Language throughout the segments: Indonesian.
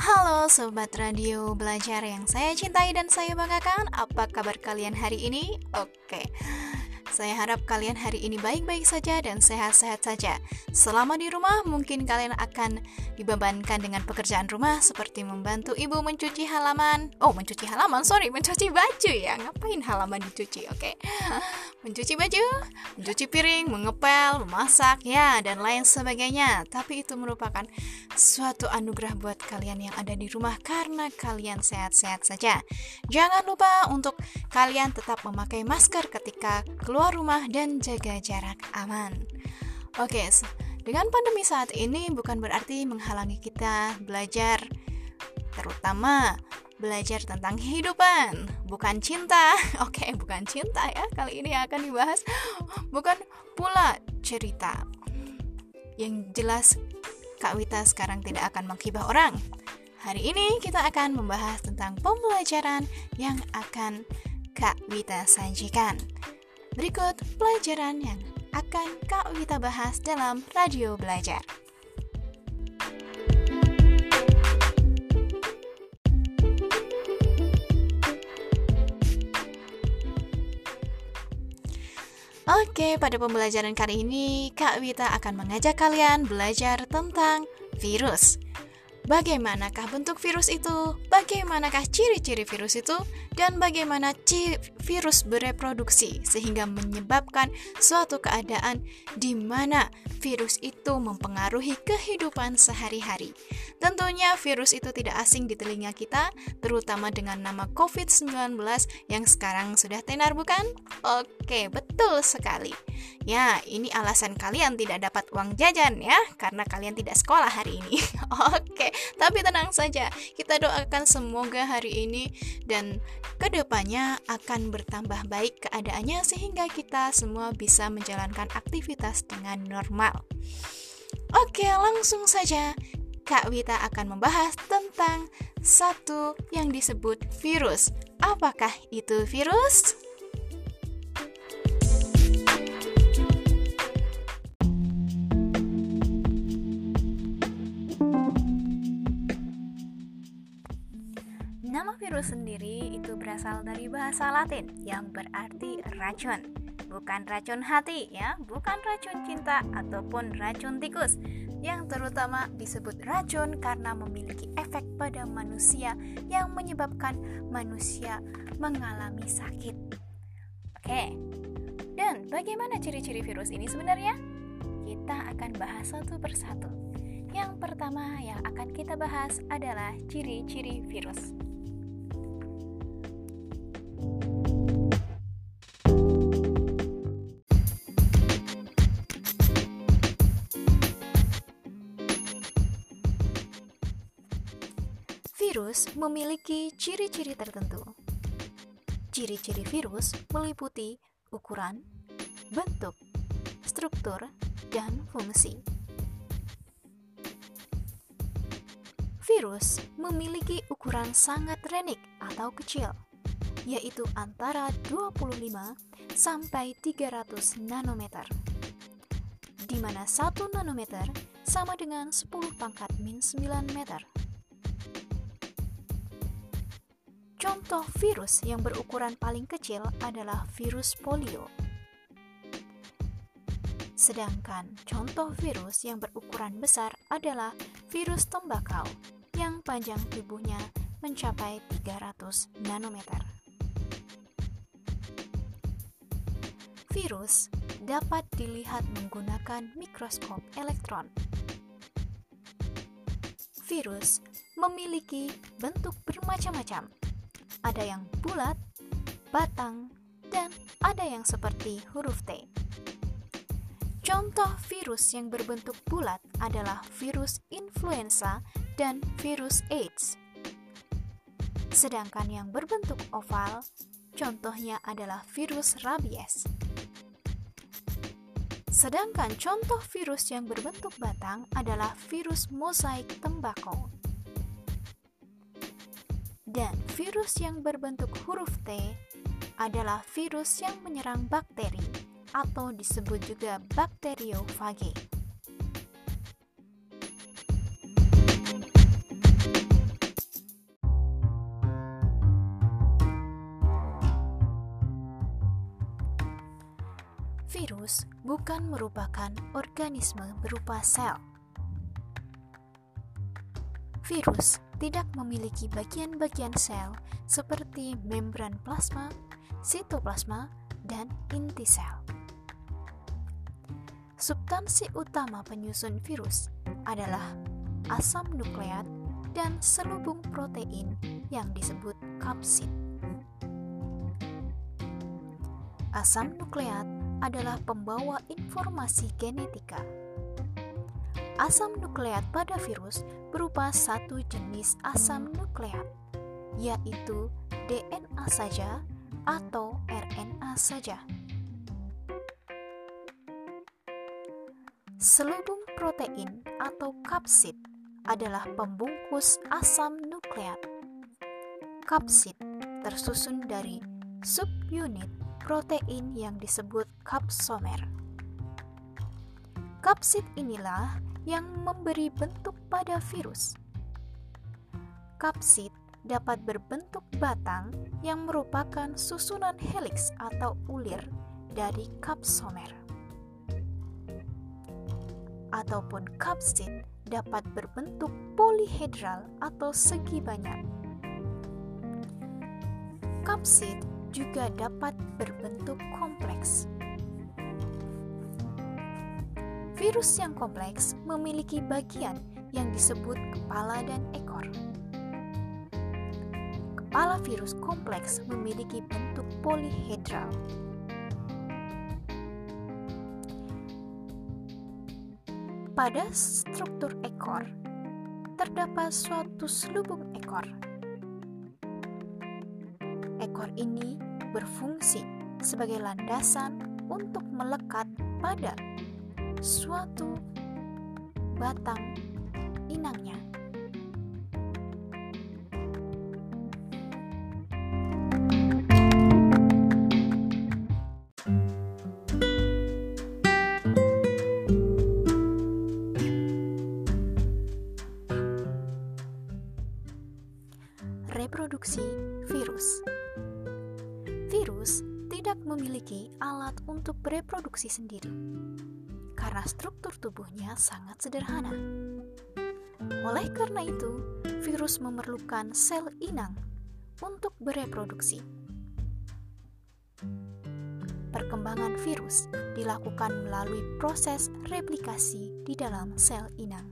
Halo Sobat Radio Belajar yang saya cintai dan saya banggakan Apa kabar kalian hari ini? Oke saya harap kalian hari ini baik-baik saja dan sehat-sehat saja. Selama di rumah, mungkin kalian akan dibebankan dengan pekerjaan rumah seperti membantu ibu mencuci halaman. Oh, mencuci halaman, sorry, mencuci baju ya. Ngapain halaman dicuci? Oke, okay. mencuci baju, mencuci piring, mengepel, memasak, ya, dan lain sebagainya. Tapi itu merupakan suatu anugerah buat kalian yang ada di rumah karena kalian sehat-sehat saja. Jangan lupa untuk kalian tetap memakai masker ketika keluar keluar rumah dan jaga jarak aman. Oke, dengan pandemi saat ini bukan berarti menghalangi kita belajar, terutama belajar tentang kehidupan, bukan cinta. Oke, bukan cinta ya. Kali ini akan dibahas bukan pula cerita. Yang jelas Kak Wita sekarang tidak akan menghibah orang. Hari ini kita akan membahas tentang pembelajaran yang akan Kak Wita sajikan. Berikut pelajaran yang akan Kak Wita bahas dalam Radio Belajar. Oke, pada pembelajaran kali ini Kak Wita akan mengajak kalian belajar tentang virus. Bagaimanakah bentuk virus itu? Bagaimanakah ciri-ciri virus itu? Dan bagaimana virus bereproduksi sehingga menyebabkan suatu keadaan di mana virus itu mempengaruhi kehidupan sehari-hari. Tentunya virus itu tidak asing di telinga kita, terutama dengan nama COVID-19 yang sekarang sudah tenar bukan? Oke, betul sekali. Ya, ini alasan kalian tidak dapat uang jajan ya, karena kalian tidak sekolah hari ini. Oke, tapi tenang saja, kita doakan semoga hari ini dan ke depannya akan bertambah baik keadaannya sehingga kita semua bisa menjalankan aktivitas dengan normal. Oke, langsung saja Kak Wita akan membahas tentang satu yang disebut virus. Apakah itu virus? Nama virus sendiri itu berasal dari bahasa Latin yang berarti racun. Bukan racun hati ya, bukan racun cinta ataupun racun tikus yang terutama disebut racun karena memiliki efek pada manusia yang menyebabkan manusia mengalami sakit. Oke. Dan bagaimana ciri-ciri virus ini sebenarnya? Kita akan bahas satu persatu. Yang pertama yang akan kita bahas adalah ciri-ciri virus. Virus memiliki ciri-ciri tertentu. Ciri-ciri virus meliputi ukuran, bentuk, struktur, dan fungsi. Virus memiliki ukuran sangat renik atau kecil, yaitu antara 25 sampai 300 nanometer, di mana 1 nanometer sama dengan 10 pangkat min 9 meter. Contoh virus yang berukuran paling kecil adalah virus polio. Sedangkan contoh virus yang berukuran besar adalah virus tembakau yang panjang tubuhnya mencapai 300 nanometer. Virus dapat dilihat menggunakan mikroskop elektron. Virus memiliki bentuk bermacam-macam, ada yang bulat, batang, dan ada yang seperti huruf T. Contoh virus yang berbentuk bulat adalah virus influenza dan virus AIDS. Sedangkan yang berbentuk oval, contohnya adalah virus rabies. Sedangkan contoh virus yang berbentuk batang adalah virus mosaik tembakau dan virus yang berbentuk huruf T adalah virus yang menyerang bakteri atau disebut juga bakteriofage. Virus bukan merupakan organisme berupa sel Virus tidak memiliki bagian-bagian sel seperti membran plasma, sitoplasma, dan inti sel. Substansi utama penyusun virus adalah asam nukleat dan selubung protein yang disebut kapsid. Asam nukleat adalah pembawa informasi genetika. Asam nukleat pada virus berupa satu jenis asam nukleat, yaitu DNA saja atau RNA saja. Selubung protein atau kapsid adalah pembungkus asam nukleat. Kapsid tersusun dari subunit protein yang disebut kapsomer. Kapsid inilah yang memberi bentuk pada virus. Kapsid dapat berbentuk batang yang merupakan susunan heliks atau ulir dari kapsomer. Ataupun kapsid dapat berbentuk polihedral atau segi banyak. Kapsid juga dapat berbentuk kompleks. Virus yang kompleks memiliki bagian yang disebut kepala dan ekor. Kepala virus kompleks memiliki bentuk polihedral. Pada struktur ekor, terdapat suatu selubung ekor ekor ini berfungsi sebagai landasan untuk melekat pada suatu batang inangnya. Reproduksi virus Virus tidak memiliki alat untuk bereproduksi sendiri karena struktur tubuhnya sangat sederhana. Oleh karena itu, virus memerlukan sel inang untuk bereproduksi. Perkembangan virus dilakukan melalui proses replikasi di dalam sel inang.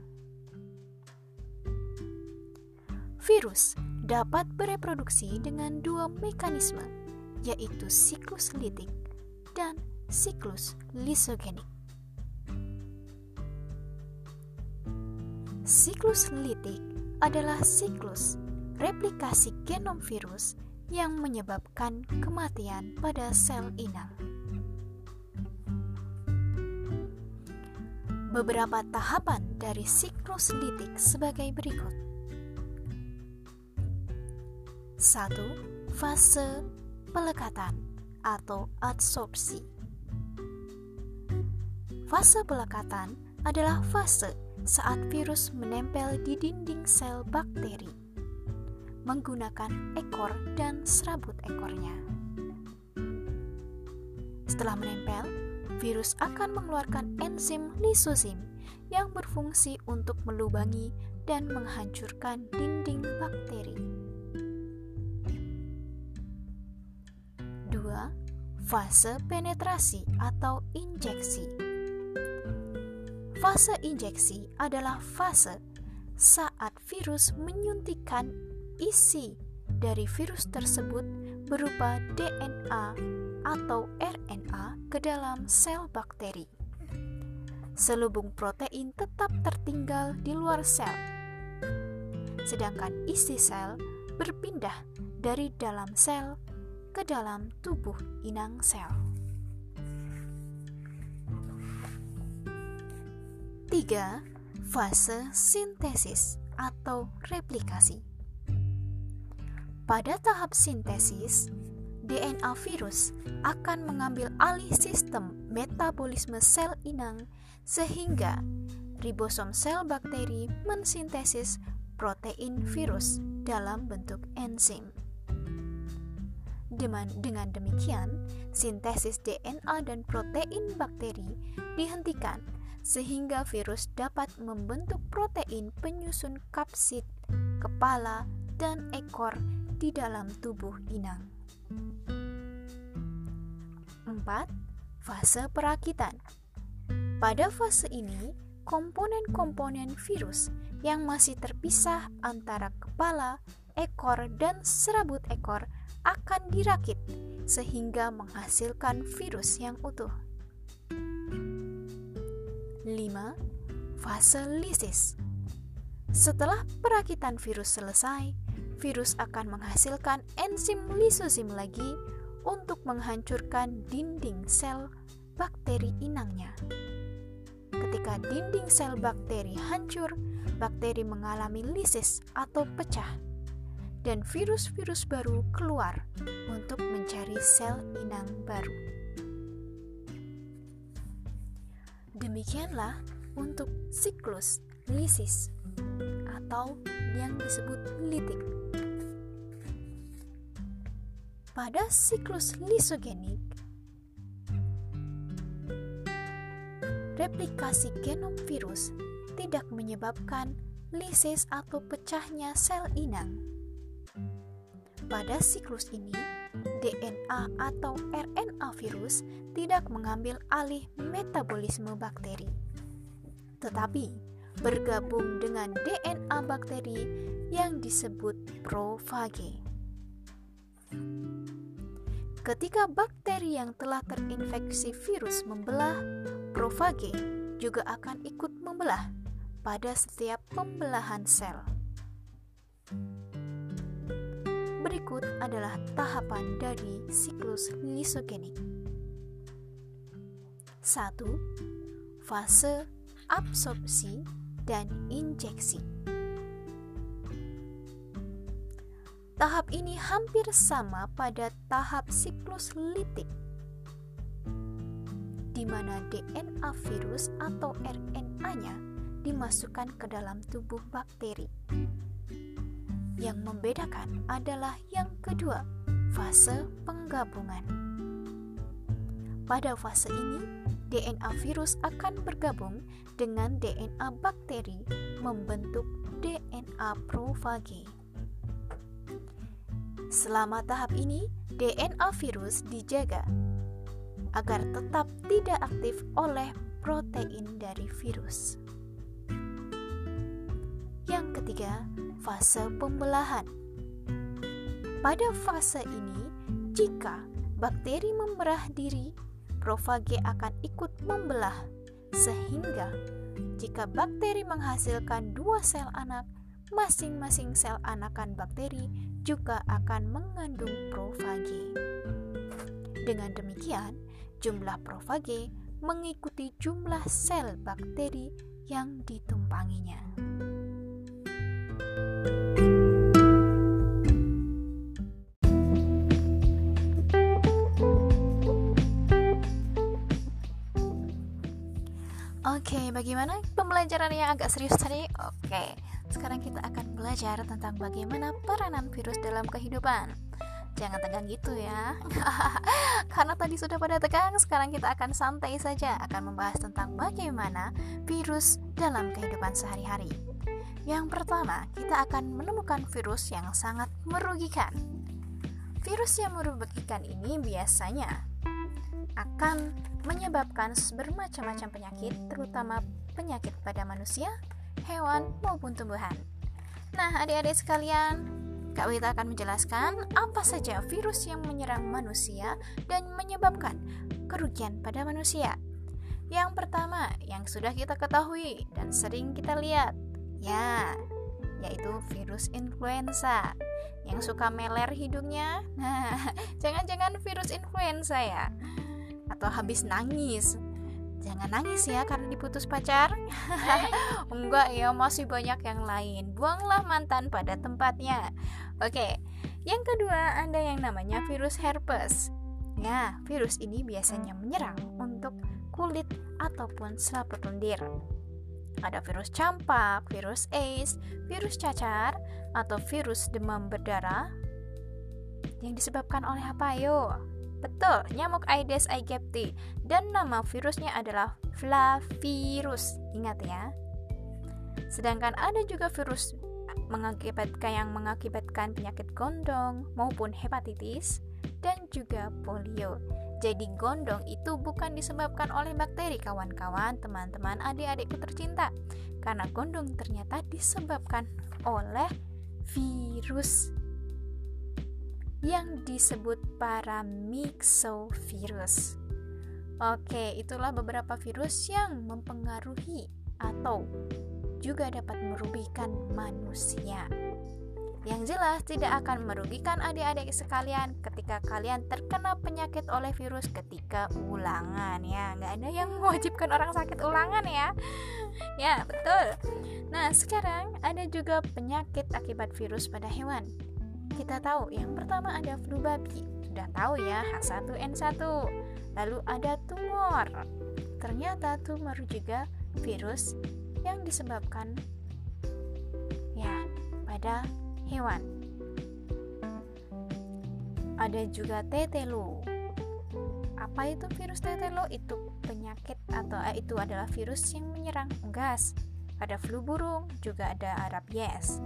Virus dapat bereproduksi dengan dua mekanisme yaitu siklus litik dan siklus lisogenik. Siklus litik adalah siklus replikasi genom virus yang menyebabkan kematian pada sel inang. Beberapa tahapan dari siklus litik sebagai berikut. 1. Fase pelekatan atau adsorpsi. Fase pelekatan adalah fase saat virus menempel di dinding sel bakteri menggunakan ekor dan serabut ekornya. Setelah menempel, virus akan mengeluarkan enzim lisozim yang berfungsi untuk melubangi dan menghancurkan dinding bakteri. Fase penetrasi atau injeksi. Fase injeksi adalah fase saat virus menyuntikkan isi dari virus tersebut berupa DNA atau RNA ke dalam sel bakteri. Selubung protein tetap tertinggal di luar sel, sedangkan isi sel berpindah dari dalam sel ke dalam tubuh inang sel. 3. Fase sintesis atau replikasi. Pada tahap sintesis, DNA virus akan mengambil alih sistem metabolisme sel inang sehingga ribosom sel bakteri mensintesis protein virus dalam bentuk enzim. Dengan, dengan demikian, sintesis DNA dan protein bakteri dihentikan sehingga virus dapat membentuk protein penyusun kapsid, kepala, dan ekor di dalam tubuh inang. 4. Fase perakitan Pada fase ini, komponen-komponen virus yang masih terpisah antara kepala, ekor, dan serabut ekor akan dirakit sehingga menghasilkan virus yang utuh. 5. Fase lisis Setelah perakitan virus selesai, virus akan menghasilkan enzim lisosim lagi untuk menghancurkan dinding sel bakteri inangnya. Ketika dinding sel bakteri hancur, bakteri mengalami lisis atau pecah dan virus-virus baru keluar untuk mencari sel inang baru. Demikianlah untuk siklus lisis atau yang disebut litik. Pada siklus lisogenik, replikasi genom virus tidak menyebabkan lisis atau pecahnya sel inang pada siklus ini, DNA atau RNA virus tidak mengambil alih metabolisme bakteri, tetapi bergabung dengan DNA bakteri yang disebut profage. Ketika bakteri yang telah terinfeksi virus membelah, profage juga akan ikut membelah pada setiap pembelahan sel. Berikut adalah tahapan dari siklus lisogenik. 1. Fase absorpsi dan injeksi. Tahap ini hampir sama pada tahap siklus litik, di mana DNA virus atau RNA-nya dimasukkan ke dalam tubuh bakteri. Yang membedakan adalah yang kedua, fase penggabungan. Pada fase ini, DNA virus akan bergabung dengan DNA bakteri membentuk DNA profage. Selama tahap ini, DNA virus dijaga agar tetap tidak aktif oleh protein dari virus. Yang ketiga, fase pembelahan. Pada fase ini, jika bakteri memerah diri, profage akan ikut membelah, sehingga jika bakteri menghasilkan dua sel anak, masing-masing sel anakan bakteri juga akan mengandung profage. Dengan demikian, jumlah profage mengikuti jumlah sel bakteri yang ditumpanginya. Oke, bagaimana pembelajaran yang agak serius tadi? Oke, sekarang kita akan belajar tentang bagaimana peranan virus dalam kehidupan. Jangan tegang gitu ya. Karena tadi sudah pada tegang, sekarang kita akan santai saja akan membahas tentang bagaimana virus dalam kehidupan sehari-hari. Yang pertama, kita akan menemukan virus yang sangat merugikan. Virus yang merugikan ini biasanya akan menyebabkan bermacam-macam penyakit, terutama penyakit pada manusia, hewan, maupun tumbuhan. Nah, adik-adik sekalian, Kak Wita akan menjelaskan apa saja virus yang menyerang manusia dan menyebabkan kerugian pada manusia. Yang pertama, yang sudah kita ketahui dan sering kita lihat, Ya, yaitu virus influenza yang suka meler hidungnya. Nah, jangan-jangan virus influenza ya. Atau habis nangis. Jangan nangis ya karena diputus pacar. Enggak ya, masih banyak yang lain. Buanglah mantan pada tempatnya. Oke. Yang kedua, ada yang namanya virus herpes. Ya, virus ini biasanya menyerang untuk kulit ataupun selaput lendir. Ada virus campak, virus AIDS, virus cacar, atau virus demam berdarah. yang disebabkan oleh apa yo? Betul, nyamuk Aedes aegypti dan nama virusnya adalah Flavirus. Ingat ya. Sedangkan ada juga virus mengakibatkan yang mengakibatkan penyakit gondong maupun hepatitis dan juga polio. Jadi gondong itu bukan disebabkan oleh bakteri kawan-kawan, teman-teman, adik-adikku tercinta. Karena gondong ternyata disebabkan oleh virus yang disebut paramyxovirus. Oke, itulah beberapa virus yang mempengaruhi atau juga dapat merugikan manusia. Yang jelas tidak akan merugikan adik-adik sekalian ketika kalian terkena penyakit oleh virus ketika ulangan ya. Nggak ada yang mewajibkan orang sakit ulangan ya. Ya, betul. Nah, sekarang ada juga penyakit akibat virus pada hewan kita tahu yang pertama ada flu babi sudah tahu ya H1N1 lalu ada tumor ternyata tumor juga virus yang disebabkan ya pada hewan. Ada juga tetelo apa itu virus tetelo itu penyakit atau eh, itu adalah virus yang menyerang gas. Ada flu burung juga ada Arab yes.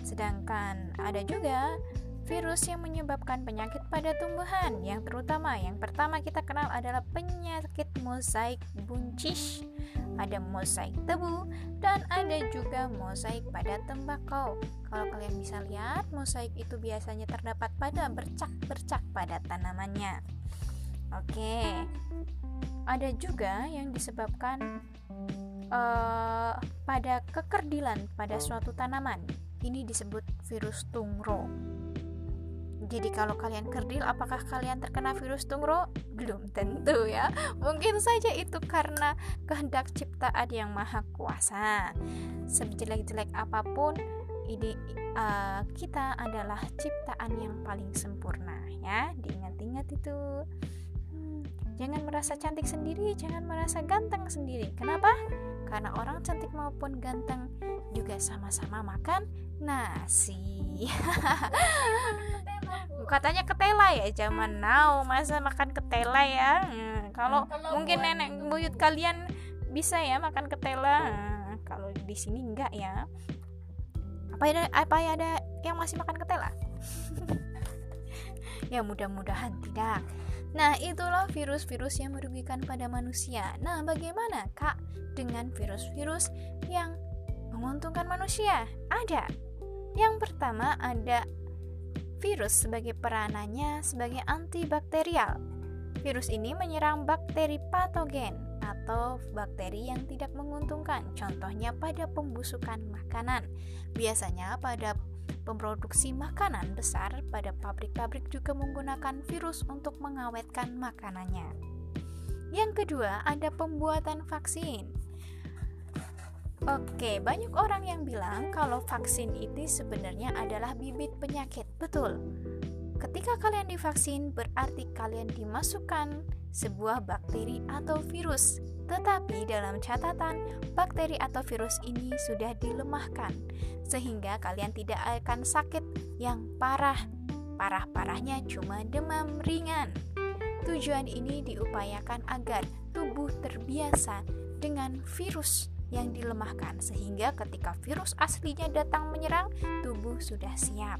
Sedangkan ada juga virus yang menyebabkan penyakit pada tumbuhan. Yang terutama yang pertama kita kenal adalah penyakit mosaik buncis ada mosaik tebu dan ada juga mosaik pada tembakau. Kalau kalian bisa lihat mosaik itu biasanya terdapat pada bercak-bercak pada tanamannya. Oke. Ada juga yang disebabkan uh, pada kekerdilan pada suatu tanaman. Ini disebut virus tungro. Jadi kalau kalian kerdil, apakah kalian terkena virus tungro? Belum tentu ya. Mungkin saja itu karena kehendak ciptaan yang maha kuasa. Sejelek-jelek apa pun, ide uh, kita adalah ciptaan yang paling sempurna ya. Diingat-ingat itu. Hmm, jangan merasa cantik sendiri, jangan merasa ganteng sendiri. Kenapa? Karena orang cantik maupun ganteng juga sama-sama makan nasi. Katanya ketela ya zaman now. Masa makan ketela ya? Hmm, kalau mungkin nenek buyut kalian bisa ya makan ketela. Hmm, kalau di sini enggak ya. Apa ada apa ya ada yang masih makan ketela? Ya mudah-mudahan tidak. Nah, itulah virus-virus yang merugikan pada manusia. Nah, bagaimana, Kak, dengan virus-virus yang menguntungkan manusia? Ada. Yang pertama ada virus sebagai peranannya sebagai antibakterial. Virus ini menyerang bakteri patogen atau bakteri yang tidak menguntungkan. Contohnya pada pembusukan makanan. Biasanya pada pemroduksi makanan besar pada pabrik-pabrik juga menggunakan virus untuk mengawetkan makanannya. Yang kedua, ada pembuatan vaksin. Oke, banyak orang yang bilang kalau vaksin itu sebenarnya adalah bibit penyakit. Betul. Ketika kalian divaksin, berarti kalian dimasukkan sebuah bakteri atau virus. Tetapi dalam catatan, bakteri atau virus ini sudah dilemahkan, sehingga kalian tidak akan sakit yang parah. Parah-parahnya cuma demam ringan. Tujuan ini diupayakan agar tubuh terbiasa dengan virus yang dilemahkan sehingga ketika virus aslinya datang menyerang tubuh sudah siap.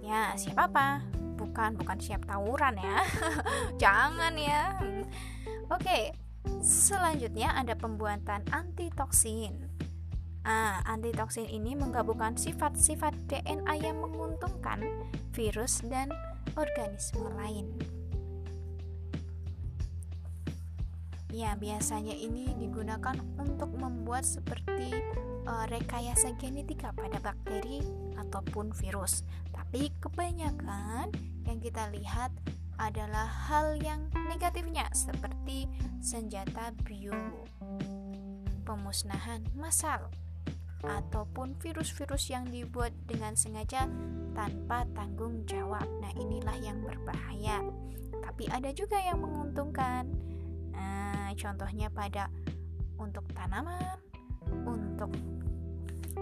Ya, siap apa? Bukan bukan siap tawuran ya. Jangan ya. Oke, selanjutnya ada pembuatan antitoksin. Ah, antitoksin ini menggabungkan sifat-sifat DNA yang menguntungkan virus dan organisme lain. Ya, biasanya ini digunakan untuk membuat seperti uh, rekayasa genetika pada bakteri ataupun virus. Tapi kebanyakan yang kita lihat adalah hal yang negatifnya seperti senjata bio, pemusnahan massal, ataupun virus-virus yang dibuat dengan sengaja tanpa tanggung jawab. Nah, inilah yang berbahaya. Tapi ada juga yang menguntungkan contohnya pada untuk tanaman, untuk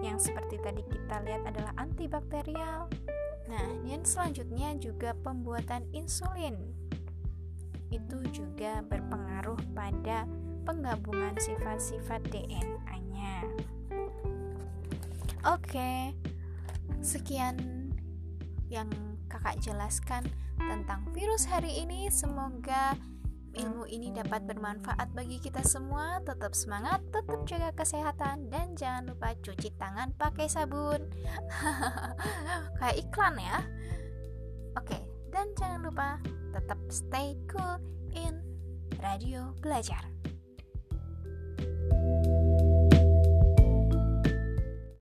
yang seperti tadi kita lihat adalah antibakterial. Nah, yang selanjutnya juga pembuatan insulin. Itu juga berpengaruh pada penggabungan sifat-sifat DNA-nya. Oke, sekian yang kakak jelaskan tentang virus hari ini. Semoga ilmu ini dapat bermanfaat bagi kita semua. Tetap semangat, tetap jaga kesehatan, dan jangan lupa cuci tangan pakai sabun. Kayak iklan ya. Oke, dan jangan lupa tetap stay cool in Radio Belajar.